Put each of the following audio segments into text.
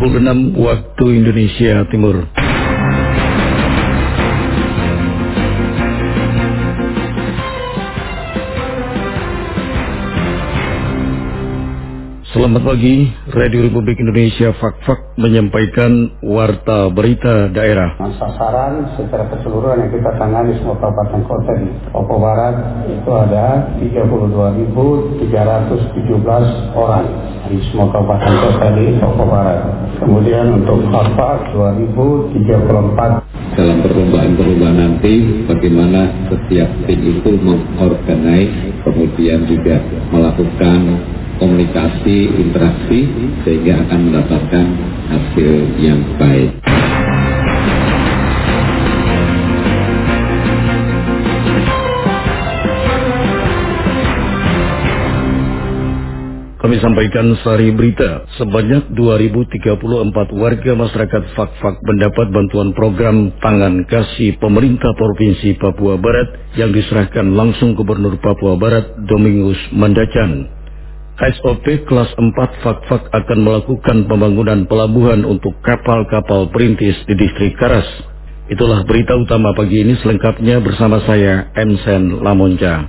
26 waktu Indonesia Timur. Selamat pagi, Radio Republik Indonesia Fak-Fak menyampaikan warta berita daerah. Sasaran secara keseluruhan yang kita tangani semua kabupaten kota di Papua Barat itu ada 32.317 orang di semua kabupaten kota di Papua Barat. Kemudian untuk Fak-Fak 2034 dalam perlombaan-perlombaan nanti bagaimana setiap tim itu mengorganize kemudian juga melakukan komunikasi, interaksi sehingga akan mendapatkan hasil yang baik. Kami sampaikan sari berita, sebanyak 2034 warga masyarakat Fak-Fak mendapat bantuan program Tangan Kasih Pemerintah Provinsi Papua Barat yang diserahkan langsung Gubernur Papua Barat Domingus Mandacan. SOP kelas 4 Fak-Fak akan melakukan pembangunan pelabuhan untuk kapal-kapal perintis di distrik Karas. Itulah berita utama pagi ini selengkapnya bersama saya, Emsen Lamonca.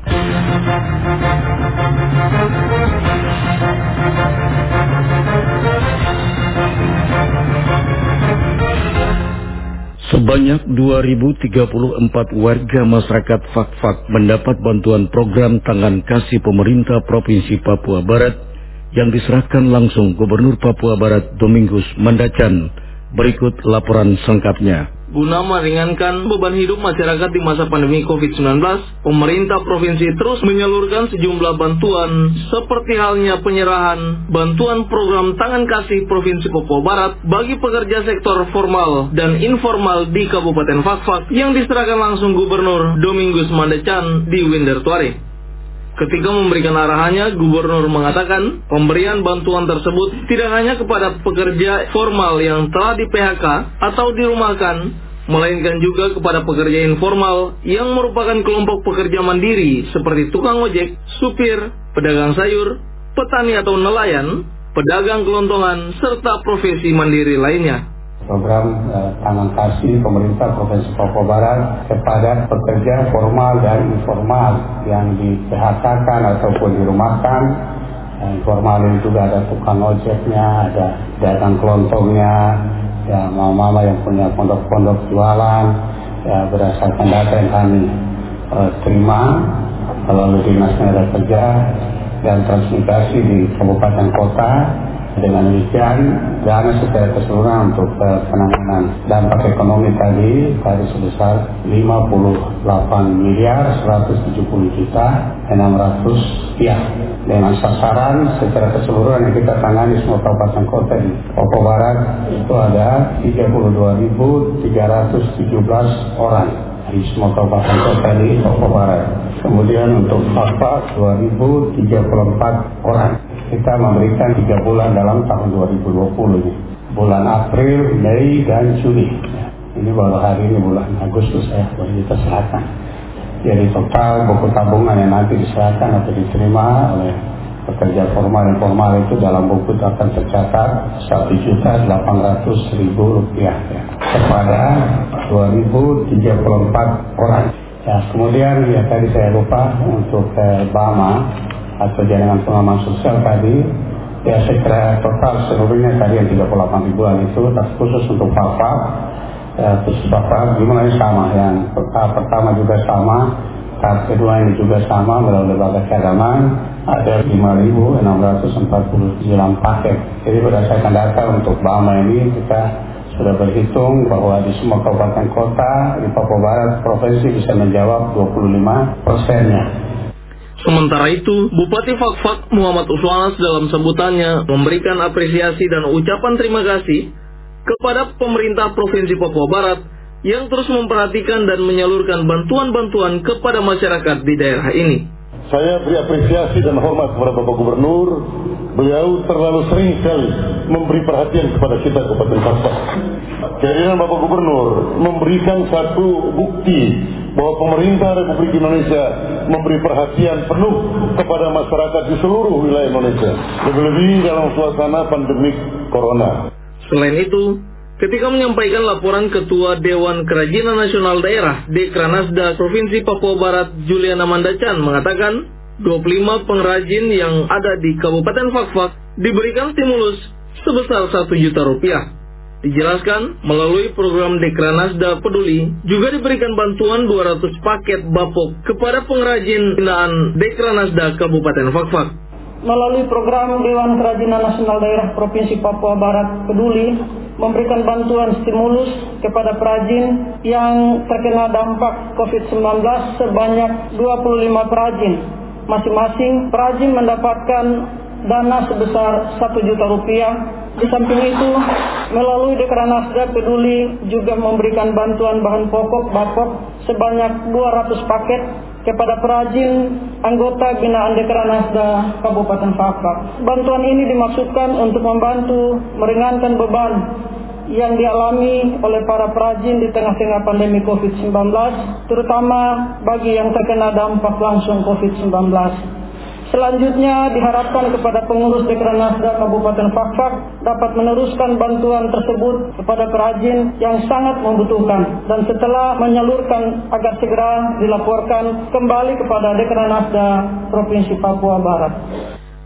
Sebanyak 2.034 warga masyarakat Fak-Fak mendapat bantuan program tangan kasih pemerintah Provinsi Papua Barat yang diserahkan langsung Gubernur Papua Barat Domingus Mandacan. Berikut laporan sengkapnya. Guna meringankan beban hidup masyarakat di masa pandemi COVID-19, pemerintah provinsi terus menyalurkan sejumlah bantuan seperti halnya penyerahan bantuan program tangan kasih Provinsi Papua Barat bagi pekerja sektor formal dan informal di Kabupaten Fakfak yang diserahkan langsung Gubernur Domingus Mandecan di Windertuare. Ketika memberikan arahannya, gubernur mengatakan pemberian bantuan tersebut tidak hanya kepada pekerja formal yang telah di PHK atau dirumahkan, melainkan juga kepada pekerja informal yang merupakan kelompok pekerja mandiri seperti tukang ojek, supir, pedagang sayur, petani atau nelayan, pedagang kelontongan, serta profesi mandiri lainnya program eh, tangan kasih pemerintah Provinsi Papua Barat kepada pekerja formal dan informal yang di ataupun dirumahkan. Nah, informal ini juga ada tukang ojeknya, ada dagang kelontongnya, ya mama-mama yang punya pondok-pondok jualan, ya berdasarkan data yang kami eh, terima melalui dinas tenaga kerja dan transmigrasi di kabupaten kota dengan demikian, dana secara keseluruhan untuk uh, penanganan dampak ekonomi tadi tadi sebesar 58 miliar 170 juta 600 rupiah dengan sasaran secara keseluruhan yang kita tangani semua kabupaten kota di Papua Barat itu ada 32.317 orang di semua kabupaten kota di Papua Barat. Kemudian untuk Papua 2034 orang kita memberikan tiga bulan dalam tahun 2020 ini. Bulan April, Mei, dan Juni. Ini baru hari ini bulan Agustus ya, baru kita serahkan. Jadi total buku tabungan yang nanti diserahkan atau diterima oleh pekerja formal dan formal itu dalam buku itu akan tercatat satu juta delapan ratus ribu rupiah ya, kepada 2034 orang. Ya, kemudian ya tadi saya lupa untuk eh, Bama atau jaringan pengaman sosial tadi ya secara total seluruhnya tadi yang 38 ribuan itu khusus untuk papa ya, khusus gimana ini sama? Yang pertama juga sama tahap kedua ini juga sama melalui lembaga keagamaan ada 5.649 paket. Jadi berdasarkan data untuk Bama ini kita sudah berhitung bahwa di semua kabupaten kota di Papua Barat provinsi bisa menjawab 25 persennya Sementara itu, Bupati Fakfak Muhammad Uswanas dalam sebutannya memberikan apresiasi dan ucapan terima kasih kepada pemerintah Provinsi Papua Barat yang terus memperhatikan dan menyalurkan bantuan-bantuan kepada masyarakat di daerah ini. Saya beri apresiasi dan hormat kepada Bapak Gubernur. Beliau terlalu sering sekali memberi perhatian kepada kita Kabupaten Fakfak. Kehadiran Bapak Gubernur memberikan satu bukti bahwa pemerintah Republik Indonesia memberi perhatian penuh kepada masyarakat di seluruh wilayah Indonesia. Lebih-lebih dalam suasana pandemik corona. Selain itu, ketika menyampaikan laporan Ketua Dewan Kerajinan Nasional Daerah Dekranasda Provinsi Papua Barat Juliana Mandacan mengatakan 25 pengrajin yang ada di Kabupaten Fakfak diberikan stimulus sebesar 1 juta rupiah. Dijelaskan, melalui program Dekranasda Peduli, juga diberikan bantuan 200 paket bapok kepada pengrajin binaan Dekranasda Kabupaten Fakfak melalui program Dewan Kerajinan Nasional Daerah Provinsi Papua Barat Peduli memberikan bantuan stimulus kepada perajin yang terkena dampak COVID-19 sebanyak 25 perajin. Masing-masing perajin mendapatkan dana sebesar 1 juta rupiah. Di samping itu, melalui Dekranasda Peduli juga memberikan bantuan bahan pokok bapok sebanyak 200 paket kepada perajin anggota binaan Dekranasda Kabupaten Fakfak. Bantuan ini dimaksudkan untuk membantu meringankan beban yang dialami oleh para perajin di tengah-tengah pandemi COVID-19, terutama bagi yang terkena dampak langsung COVID-19. Selanjutnya diharapkan kepada pengurus Dekranasda Kabupaten Fakfak dapat meneruskan bantuan tersebut kepada perajin yang sangat membutuhkan dan setelah menyalurkan agar segera dilaporkan kembali kepada Dekranasda Provinsi Papua Barat.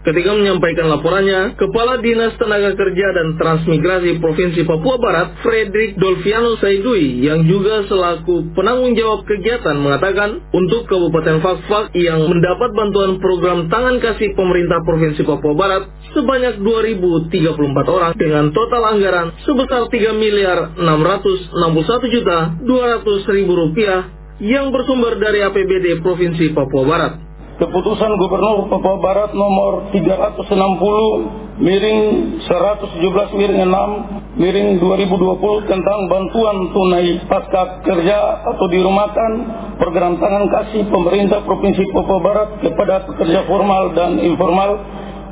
Ketika menyampaikan laporannya, Kepala Dinas Tenaga Kerja dan Transmigrasi Provinsi Papua Barat, Frederick Dolfiano Saidui, yang juga selaku penanggung jawab kegiatan mengatakan, untuk Kabupaten Fakfak yang mendapat bantuan program tangan kasih pemerintah Provinsi Papua Barat sebanyak 2.034 orang dengan total anggaran sebesar 3 miliar 661 juta 200 ribu rupiah yang bersumber dari APBD Provinsi Papua Barat. Keputusan Gubernur Papua Barat nomor 360 miring 117 miring 6 miring 2020 tentang bantuan tunai pasca kerja atau dirumahkan program tangan kasih pemerintah Provinsi Papua Barat kepada pekerja formal dan informal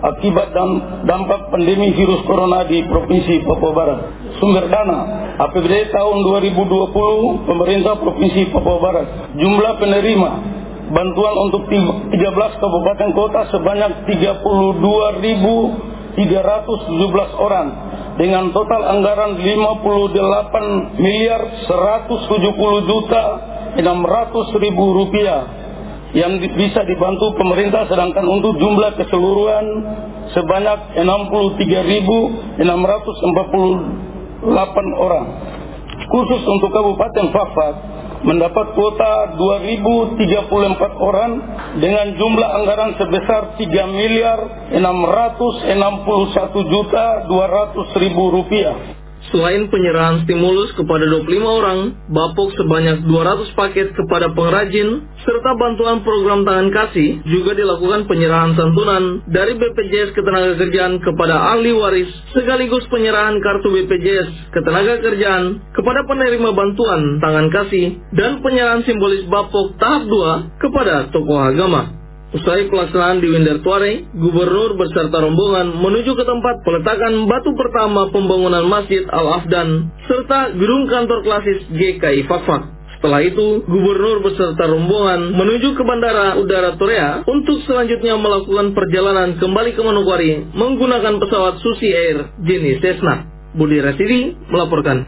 akibat dan dampak pandemi virus corona di Provinsi Papua Barat. Sumber dana APBD tahun 2020 pemerintah Provinsi Papua Barat. Jumlah penerima bantuan untuk 13 kabupaten kota sebanyak 32.317 orang. Dengan total anggaran 58 miliar 170 juta 600 ribu rupiah yang bisa dibantu pemerintah sedangkan untuk jumlah keseluruhan sebanyak 63.648 orang. Khusus untuk Kabupaten Fakfak mendapat kuota 2034 orang dengan jumlah anggaran sebesar 3 miliar 661 juta 200 ribu rupiah. Selain penyerahan stimulus kepada 25 orang, Bapok sebanyak 200 paket kepada pengrajin, serta bantuan program tangan kasih, juga dilakukan penyerahan santunan dari BPJS Ketenagakerjaan kepada ahli waris, sekaligus penyerahan kartu BPJS Ketenagakerjaan kepada penerima bantuan tangan kasih, dan penyerahan simbolis Bapok tahap 2 kepada tokoh agama. Usai pelaksanaan di Windertuare, Gubernur beserta rombongan menuju ke tempat peletakan batu pertama pembangunan Masjid Al-Afdan serta gedung kantor klasis GKI Fakfak. Setelah itu, Gubernur beserta rombongan menuju ke Bandara Udara Torea untuk selanjutnya melakukan perjalanan kembali ke Manokwari menggunakan pesawat Susi Air jenis Cessna. Budi Rasidi melaporkan.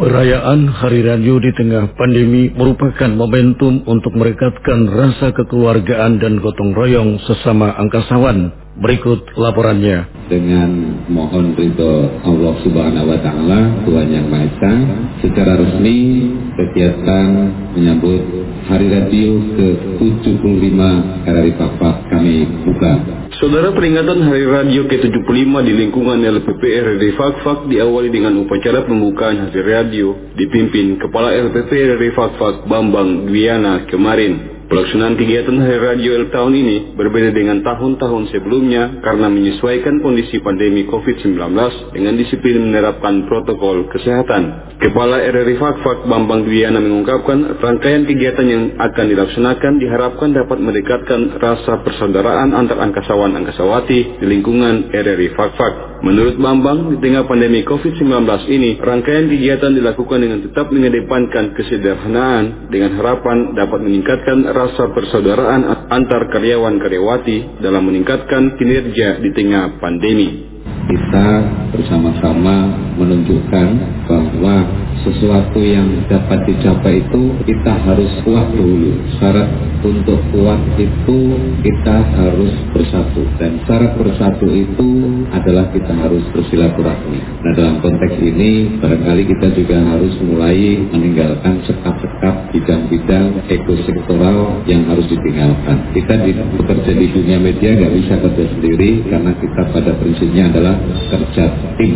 Perayaan Hari Radio di tengah pandemi merupakan momentum untuk merekatkan rasa kekeluargaan dan gotong royong sesama angkasawan. Berikut laporannya. Dengan mohon ridho Allah Subhanahu wa taala, Tuhan Yang Maha Esa, secara resmi kegiatan menyambut Hari Radio ke-75 RRI Papak kami buka Saudara peringatan Hari Radio ke-75 di lingkungan LPP RRI Fakfak diawali dengan upacara pembukaan Hari Radio dipimpin Kepala LPP RRI Fakfak Bambang Dwiana kemarin. Pelaksanaan kegiatan Hari Radio L tahun ini berbeda dengan tahun-tahun sebelumnya karena menyesuaikan kondisi pandemi COVID-19 dengan disiplin menerapkan protokol kesehatan. Kepala RRI Fakfak Bambang Dwiana mengungkapkan rangkaian kegiatan yang akan dilaksanakan diharapkan dapat mendekatkan rasa persaudaraan antar angkasawan-angkasawati di lingkungan RRI Fakfak. Menurut Bambang, di tengah pandemi COVID-19 ini, rangkaian kegiatan dilakukan dengan tetap mengedepankan kesederhanaan dengan harapan dapat meningkatkan rasa persaudaraan antar karyawan-karyawati dalam meningkatkan kinerja di tengah pandemi kita bersama-sama menunjukkan bahwa sesuatu yang dapat dicapai itu kita harus kuat dulu. Syarat untuk kuat itu kita harus bersatu dan syarat bersatu itu adalah kita harus bersilaturahmi. Nah dalam konteks ini barangkali kita juga harus mulai meninggalkan sekap-sekap bidang-bidang ekosektoral yang harus ditinggalkan. Kita di, bekerja di dunia media nggak bisa kerja sendiri karena kita pada prinsipnya adalah kerja tim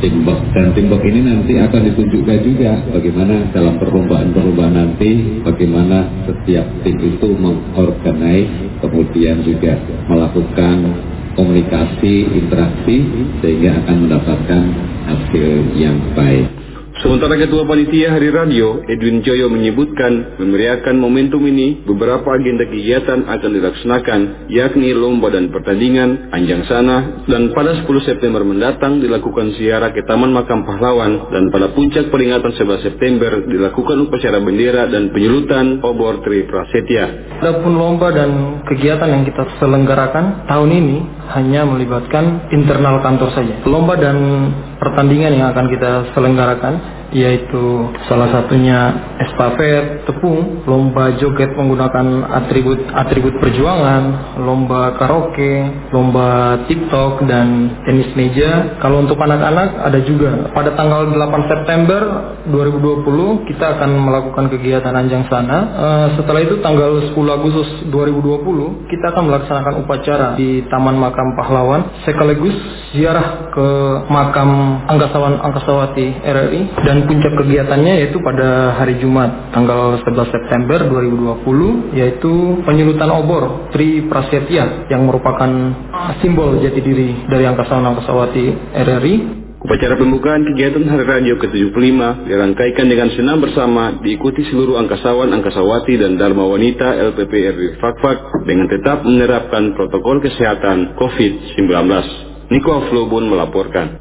timbuk dan timbuk ini nanti akan ditunjukkan juga bagaimana dalam perlombaan-perlombaan nanti bagaimana setiap tim itu mengorganize kemudian juga melakukan komunikasi interaksi sehingga akan mendapatkan hasil yang baik. Sementara Ketua Panitia Hari Radio, Edwin Joyo menyebutkan, memeriahkan momentum ini, beberapa agenda kegiatan akan dilaksanakan, yakni lomba dan pertandingan, anjang sana, dan pada 10 September mendatang dilakukan siara ke Taman Makam Pahlawan, dan pada puncak peringatan 11 September dilakukan upacara bendera dan penyulutan obor Tri Prasetya. Adapun lomba dan kegiatan yang kita selenggarakan tahun ini hanya melibatkan internal kantor saja. Lomba dan pertandingan yang akan kita selenggarakan yaitu salah satunya estafet tepung, lomba joget menggunakan atribut atribut perjuangan, lomba karaoke, lomba TikTok dan tenis meja. Kalau untuk anak-anak ada juga pada tanggal 8 September 2020 kita akan melakukan kegiatan anjang sana. Uh, setelah itu tanggal 10 Agustus 2020 kita akan melaksanakan upacara di Taman Makam Pahlawan sekaligus ziarah ke makam Angkasawan Angkasawati RRI dan dan puncak kegiatannya yaitu pada hari Jumat tanggal 11 September 2020 yaitu penyulutan obor Tri Prasetya yang merupakan simbol jati diri dari Angkasa Angkasawati RRI Upacara pembukaan kegiatan Hari Radio ke-75 dirangkaikan dengan senam bersama diikuti seluruh angkasawan, angkasawati, dan dharma wanita LPPRI Fakfak dengan tetap menerapkan protokol kesehatan COVID-19. Niko Aflobun melaporkan.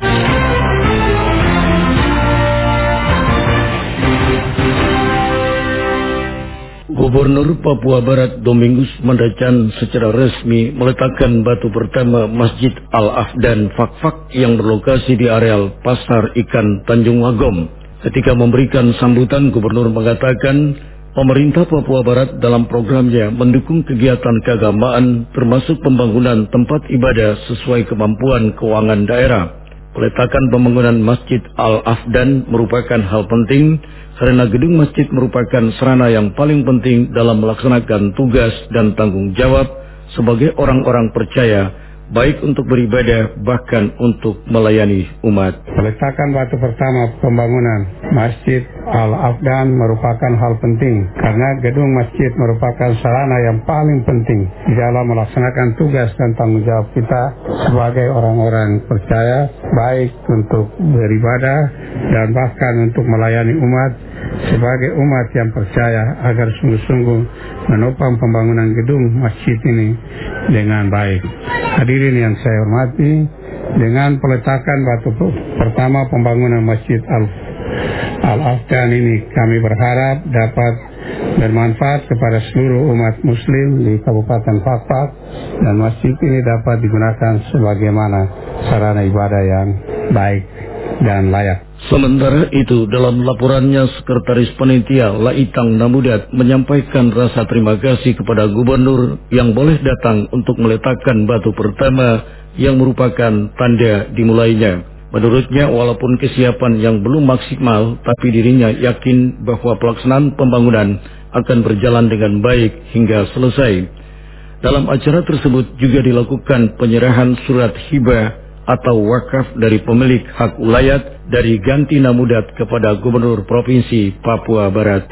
Gubernur Papua Barat Domingus Mandacan secara resmi meletakkan batu pertama Masjid Al-Afdan Fakfak yang berlokasi di areal Pasar Ikan Tanjung Wagom. Ketika memberikan sambutan, Gubernur mengatakan pemerintah Papua Barat dalam programnya mendukung kegiatan keagamaan termasuk pembangunan tempat ibadah sesuai kemampuan keuangan daerah. Peletakan pembangunan Masjid Al-Afdan merupakan hal penting karena gedung masjid merupakan sarana yang paling penting dalam melaksanakan tugas dan tanggung jawab sebagai orang-orang percaya baik untuk beribadah bahkan untuk melayani umat. Peletakan batu pertama pembangunan Masjid Al-Afdan merupakan hal penting karena gedung masjid merupakan sarana yang paling penting di dalam melaksanakan tugas dan tanggung jawab kita sebagai orang-orang percaya baik untuk beribadah dan bahkan untuk melayani umat sebagai umat yang percaya agar sungguh-sungguh menopang pembangunan gedung masjid ini dengan baik. Hadirin yang saya hormati, dengan peletakan batu pertama pembangunan Masjid Al-Afghan ini kami berharap dapat bermanfaat kepada seluruh umat muslim di Kabupaten Fakfak dan masjid ini dapat digunakan sebagaimana sarana ibadah yang baik dan layak. Sementara itu, dalam laporannya Sekretaris Panitia Laitang Namudat menyampaikan rasa terima kasih kepada Gubernur yang boleh datang untuk meletakkan batu pertama yang merupakan tanda dimulainya. Menurutnya, walaupun kesiapan yang belum maksimal, tapi dirinya yakin bahwa pelaksanaan pembangunan akan berjalan dengan baik hingga selesai. Dalam acara tersebut juga dilakukan penyerahan surat hibah atau wakaf dari pemilik hak ulayat dari ganti namudat kepada Gubernur Provinsi Papua Barat.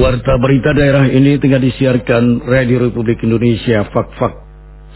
Warta berita daerah ini tengah disiarkan Radio Republik Indonesia Fak-Fak.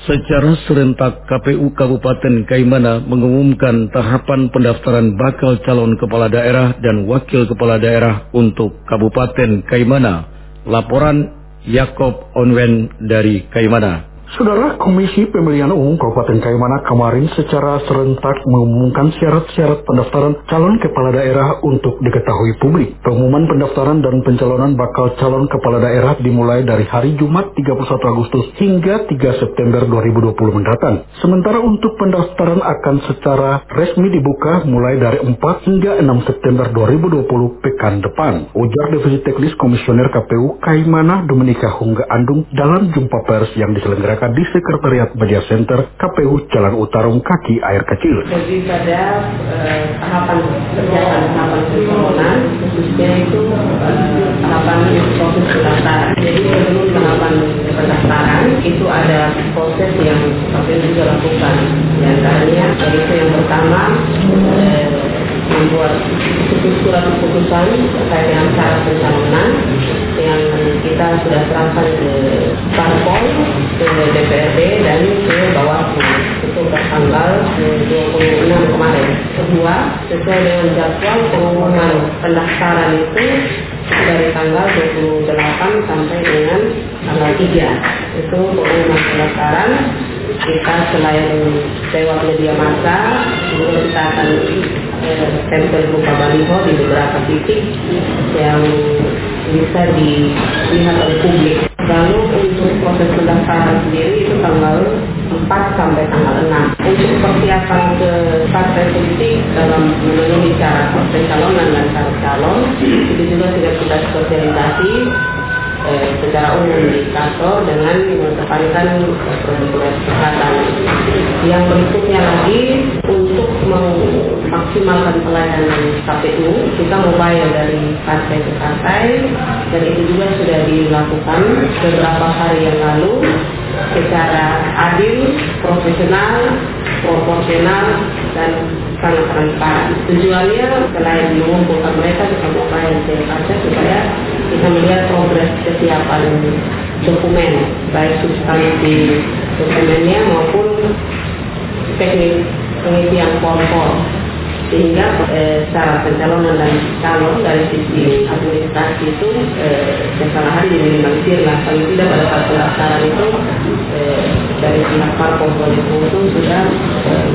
Secara serentak KPU Kabupaten Kaimana mengumumkan tahapan pendaftaran bakal calon kepala daerah dan wakil kepala daerah untuk Kabupaten Kaimana. Laporan Yakob Onwen dari Kaimana. Saudara Komisi Pemilihan Umum Kabupaten Kaimana kemarin secara serentak mengumumkan syarat-syarat pendaftaran calon kepala daerah untuk diketahui publik. Pengumuman pendaftaran dan pencalonan bakal calon kepala daerah dimulai dari hari Jumat 31 Agustus hingga 3 September 2020 mendatang. Sementara untuk pendaftaran akan secara resmi dibuka mulai dari 4 hingga 6 September 2020 pekan depan. Ujar Divisi Teknis Komisioner KPU Kaimana Dominika Hungga Andung dalam jumpa pers yang diselenggarakan di Sekretariat Media Center KPU Jalan Utarung Kaki Air Kecil. Lebih pada eh, tahapan kegiatan tahapan pencalonan khususnya itu eh, tahapan proses pendaftaran. Jadi sebelum tahapan pendaftaran itu ada proses yang KPU juga lakukan. Di antaranya yaitu yang pertama eh, membuat surat keputusan terkait dengan syarat pencalonan yang kita sudah serahkan ke ke DPRD dan ke Bawaslu itu tanggal 26 kemarin. Kedua, sesuai dengan jadwal pengumuman pendaftaran itu dari tanggal 28 sampai dengan tanggal 3 itu pengumuman pendaftaran kita selain lewat media massa juga kita akan eh, tempel berupa baliho di beberapa titik yang bisa dilihat oleh publik. Untuk proses pendaftaran sendiri itu tanggal 4 sampai tanggal 6. Untuk persiapan ke partai politik dalam memenuhi syarat pencalonan dan syarat calon itu juga sudah kita sosialisasi eh, secara umum di kantor dengan mengedepankan protokol kesehatan. Yang berikutnya lagi memaksimalkan pelayanan KPU, kita mobile dari partai ke partai dan itu juga sudah dilakukan beberapa hari yang lalu secara adil, profesional, proporsional dan sangat transparan. Tujuannya selain mengumpulkan mereka kita mobile ke partai supaya kita melihat progres kesiapan dokumen baik substansi dokumennya maupun teknik pengisian form-form sehingga eh, secara pencalonan dan calon dari sisi administrasi itu eh, kesalahan diminimalisir lah paling tidak pada saat pendaftaran itu eh, dari pihak parpol itu sudah eh,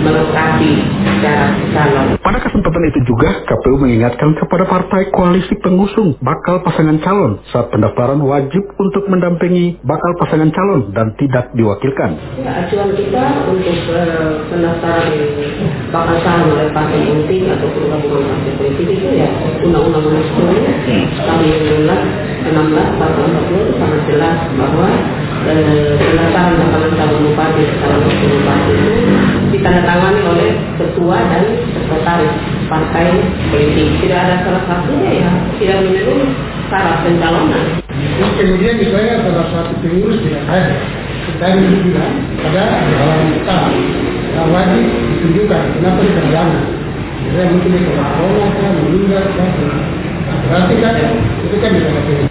melengkapi secara calon. Pada kesempatan itu juga, KPU mengingatkan kepada partai koalisi pengusung bakal pasangan calon saat pendaftaran wajib untuk mendampingi bakal pasangan calon dan tidak diwakilkan. Ya, acuan kita untuk uh, pendaftaran bakal calon oleh partai politik atau gabungan partai politik itu ya Undang-Undang Nomor 10 tahun 2016 16 pasal 40 sangat jelas bahwa uh, pendaftaran pasangan calon bupati calon wakil bupati itu ditandatangani oleh ketua dan sekretaris partai politik. Tidak ada salah satunya ya tidak memenuhi syarat pencalonan. Kemudian misalnya salah satu pengurus tidak ada. Kita bilang ada orang utama yang wajib ditunjukkan kenapa dikerjakan. Saya mungkin itu meninggal,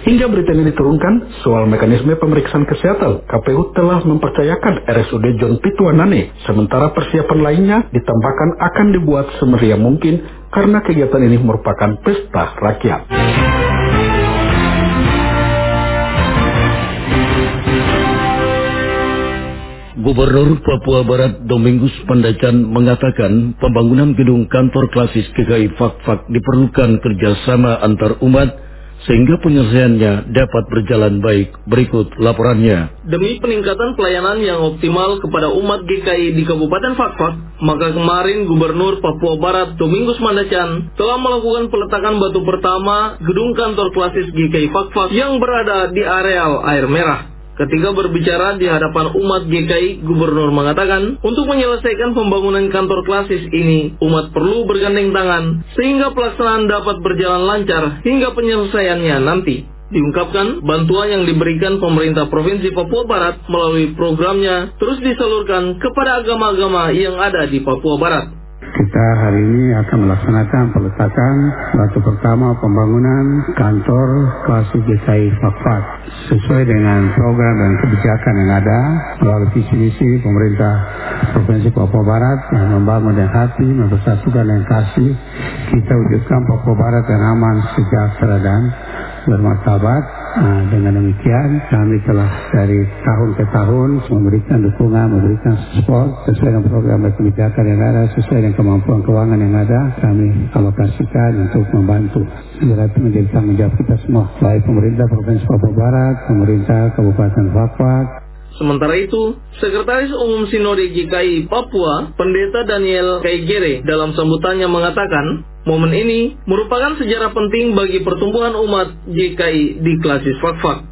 Hingga berita ini diturunkan, soal mekanisme pemeriksaan kesehatan, KPU telah mempercayakan RSUD John Pituanane, sementara persiapan lainnya ditambahkan akan dibuat semeriah mungkin karena kegiatan ini merupakan pesta rakyat. Gubernur Papua Barat Domingus Pandacan mengatakan pembangunan gedung kantor klasis GKI Fakfak diperlukan kerjasama antar umat sehingga penyelesaiannya dapat berjalan baik. Berikut laporannya. Demi peningkatan pelayanan yang optimal kepada umat GKI di Kabupaten Fakfak, maka kemarin Gubernur Papua Barat Domingus Mandacan telah melakukan peletakan batu pertama gedung kantor klasis GKI Fakfak yang berada di areal air merah. Ketika berbicara di hadapan umat GKI, Gubernur mengatakan, untuk menyelesaikan pembangunan kantor klasis ini, umat perlu bergandeng tangan, sehingga pelaksanaan dapat berjalan lancar hingga penyelesaiannya nanti. Diungkapkan, bantuan yang diberikan pemerintah Provinsi Papua Barat melalui programnya terus disalurkan kepada agama-agama yang ada di Papua Barat. Kita hari ini akan melaksanakan peletakan batu pertama pembangunan kantor klasik GKI Fakfak. Sesuai dengan program dan kebijakan yang ada melalui visi misi pemerintah Provinsi Papua Barat yang membangun dengan hati, mempersatukan dengan kasih kita wujudkan Papua Barat yang aman, sejahtera dan bermartabat Nah, dengan demikian kami telah dari tahun ke tahun memberikan dukungan, memberikan support sesuai dengan program dan kebijakan yang ada, sesuai dengan kemampuan keuangan yang ada, kami alokasikan untuk membantu. Bila itu menjadi tanggung jawab kita semua, baik pemerintah Provinsi Papua Barat, pemerintah Kabupaten Fakfak, Sementara itu, Sekretaris Umum Sinode GKI Papua, Pendeta Daniel Kaigere, dalam sambutannya mengatakan, momen ini merupakan sejarah penting bagi pertumbuhan umat GKI di klasis Fakfak.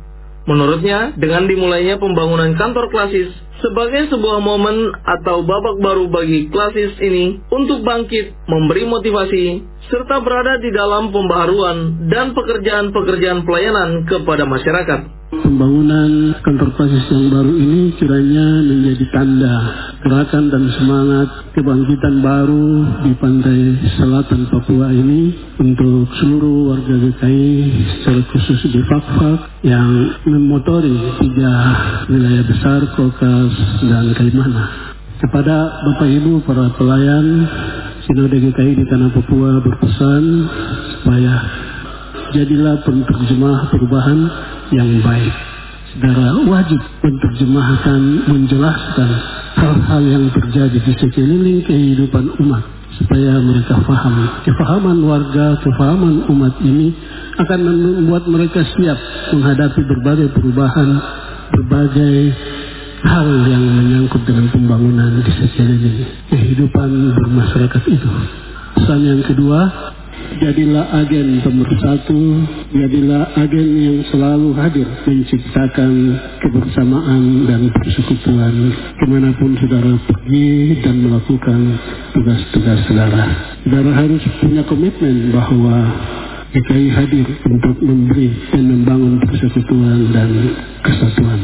Menurutnya, dengan dimulainya pembangunan kantor klasis sebagai sebuah momen atau babak baru bagi klasis ini untuk bangkit, memberi motivasi, serta berada di dalam pembaharuan dan pekerjaan-pekerjaan pelayanan kepada masyarakat. Pembangunan kantor klasis yang baru ini kiranya menjadi tanda gerakan dan semangat kebangkitan baru di pantai selatan Papua ini untuk seluruh warga GKI secara khusus di Fakfak yang memotori tiga wilayah besar Kokas dan Kalimana. Kepada Bapak Ibu para pelayan Sinode GKI di Tanah Papua berpesan supaya jadilah penerjemah perubahan yang baik. Saudara wajib menerjemahkan, menjelaskan hal-hal yang terjadi di sekeliling kehidupan umat supaya mereka paham. Kefahaman warga, kefahaman umat ini akan membuat mereka siap menghadapi berbagai perubahan, berbagai hal yang menyangkut dengan pembangunan di sekeliling kehidupan bermasyarakat itu. Pesan yang kedua, Jadilah agen pemersatu, jadilah agen yang selalu hadir menciptakan kebersamaan dan persekutuan ke mana pun saudara pergi dan melakukan tugas-tugas saudara. Saudara harus punya komitmen bahwa DKI hadir untuk memberi dan membangun persekutuan dan kesatuan.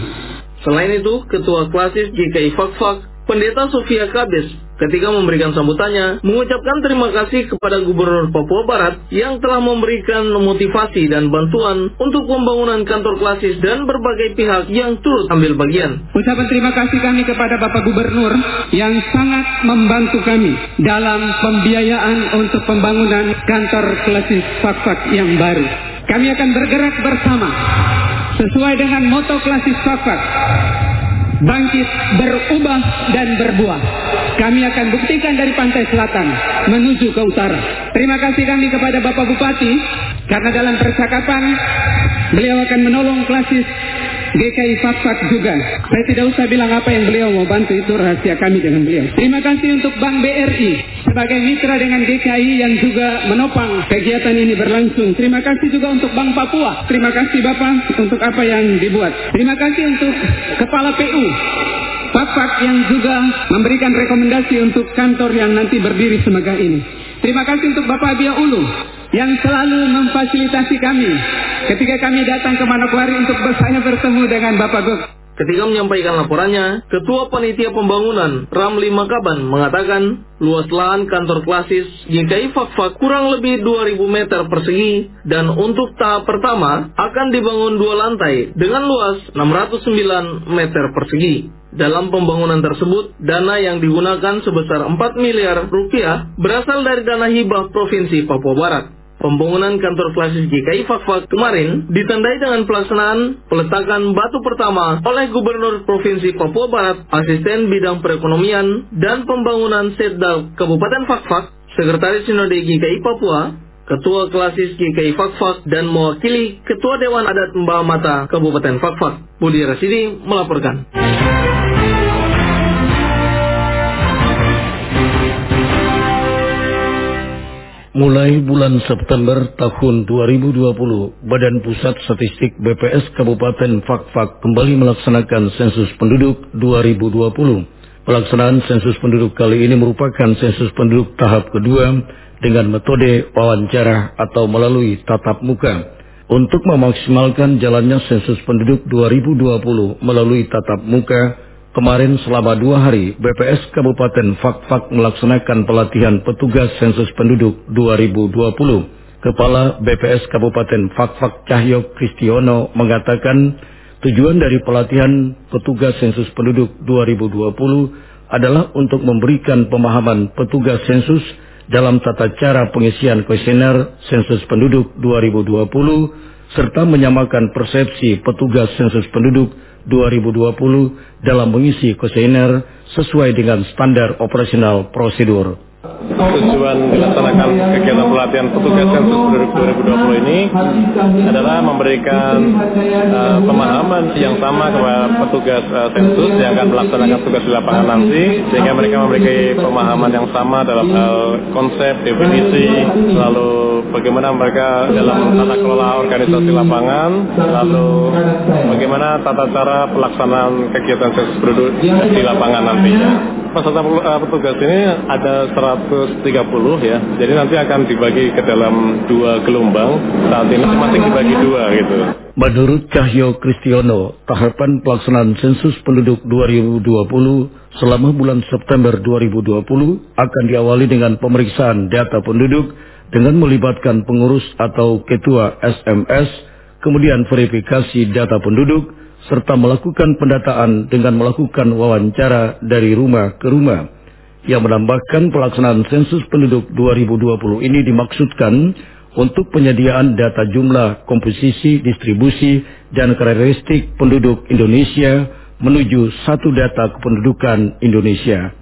Selain itu, Ketua Klasis GKI Fakfak, Pendeta Sofia Kabes ketika memberikan sambutannya mengucapkan terima kasih kepada Gubernur Papua Barat yang telah memberikan motivasi dan bantuan untuk pembangunan kantor klasis dan berbagai pihak yang turut ambil bagian. Ucapan terima kasih kami kepada Bapak Gubernur yang sangat membantu kami dalam pembiayaan untuk pembangunan kantor klasis Fakfak yang baru. Kami akan bergerak bersama sesuai dengan moto klasis Fakfak bangkit, berubah, dan berbuah. Kami akan buktikan dari pantai selatan menuju ke utara. Terima kasih kami kepada Bapak Bupati karena dalam percakapan beliau akan menolong klasis GKI Fakfak juga. Saya tidak usah bilang apa yang beliau mau bantu itu rahasia kami dengan beliau. Terima kasih untuk Bank BRI sebagai mitra dengan GKI yang juga menopang kegiatan ini berlangsung. Terima kasih juga untuk Bank Papua. Terima kasih Bapak untuk apa yang dibuat. Terima kasih untuk Kepala PU Fakfak yang juga memberikan rekomendasi untuk kantor yang nanti berdiri semegah ini. Terima kasih untuk Bapak Abia Ulu yang selalu memfasilitasi kami ketika kami datang ke Manokwari untuk saya bertemu dengan Bapak Gok. Ketika menyampaikan laporannya, Ketua Panitia Pembangunan Ramli Makaban mengatakan luas lahan kantor klasis GKI Fakfak kurang lebih 2000 meter persegi dan untuk tahap pertama akan dibangun dua lantai dengan luas 609 meter persegi. Dalam pembangunan tersebut, dana yang digunakan sebesar 4 miliar rupiah berasal dari dana hibah Provinsi Papua Barat. Pembangunan kantor klasis GKI Fakfak kemarin ditandai dengan pelaksanaan peletakan batu pertama oleh Gubernur Provinsi Papua Barat, Asisten Bidang Perekonomian dan Pembangunan Setdal Kabupaten Fakfak, Sekretaris Sinode GKI Papua, Ketua Klasis GKI Fakfak dan mewakili Ketua Dewan Adat Mbah Mata Kabupaten Fakfak. Budi Rasidi melaporkan. Mulai bulan September tahun 2020, Badan Pusat Statistik BPS Kabupaten Fakfak kembali melaksanakan sensus penduduk 2020. Pelaksanaan sensus penduduk kali ini merupakan sensus penduduk tahap kedua dengan metode wawancara atau melalui tatap muka. Untuk memaksimalkan jalannya sensus penduduk 2020 melalui tatap muka, Kemarin selama dua hari, BPS Kabupaten Fakfak melaksanakan pelatihan petugas sensus penduduk 2020. Kepala BPS Kabupaten Fakfak Cahyo Kristiono mengatakan tujuan dari pelatihan petugas sensus penduduk 2020 adalah untuk memberikan pemahaman petugas sensus dalam tata cara pengisian kuesioner sensus penduduk 2020 serta menyamakan persepsi petugas sensus penduduk 2020 dalam mengisi kuesioner sesuai dengan standar operasional prosedur. Tujuan dilaksanakan kegiatan pelatihan petugas sensus penduduk 2020 ini adalah memberikan uh, pemahaman yang sama kepada petugas uh, sensus yang akan melaksanakan tugas di lapangan nanti, sehingga mereka memiliki pemahaman yang sama dalam hal konsep, definisi, lalu bagaimana mereka dalam tata kelola organisasi lapangan, lalu bagaimana tata cara pelaksanaan kegiatan sensus di lapangan nantinya peserta uh, petugas ini ada 130 ya. Jadi nanti akan dibagi ke dalam dua gelombang. Saat ini masing-masing dibagi dua gitu. Menurut Cahyo Kristiono, tahapan pelaksanaan sensus penduduk 2020 selama bulan September 2020 akan diawali dengan pemeriksaan data penduduk dengan melibatkan pengurus atau ketua SMS, kemudian verifikasi data penduduk, serta melakukan pendataan dengan melakukan wawancara dari rumah ke rumah. Yang menambahkan pelaksanaan sensus penduduk 2020 ini dimaksudkan untuk penyediaan data jumlah, komposisi, distribusi, dan karakteristik penduduk Indonesia menuju satu data kependudukan Indonesia.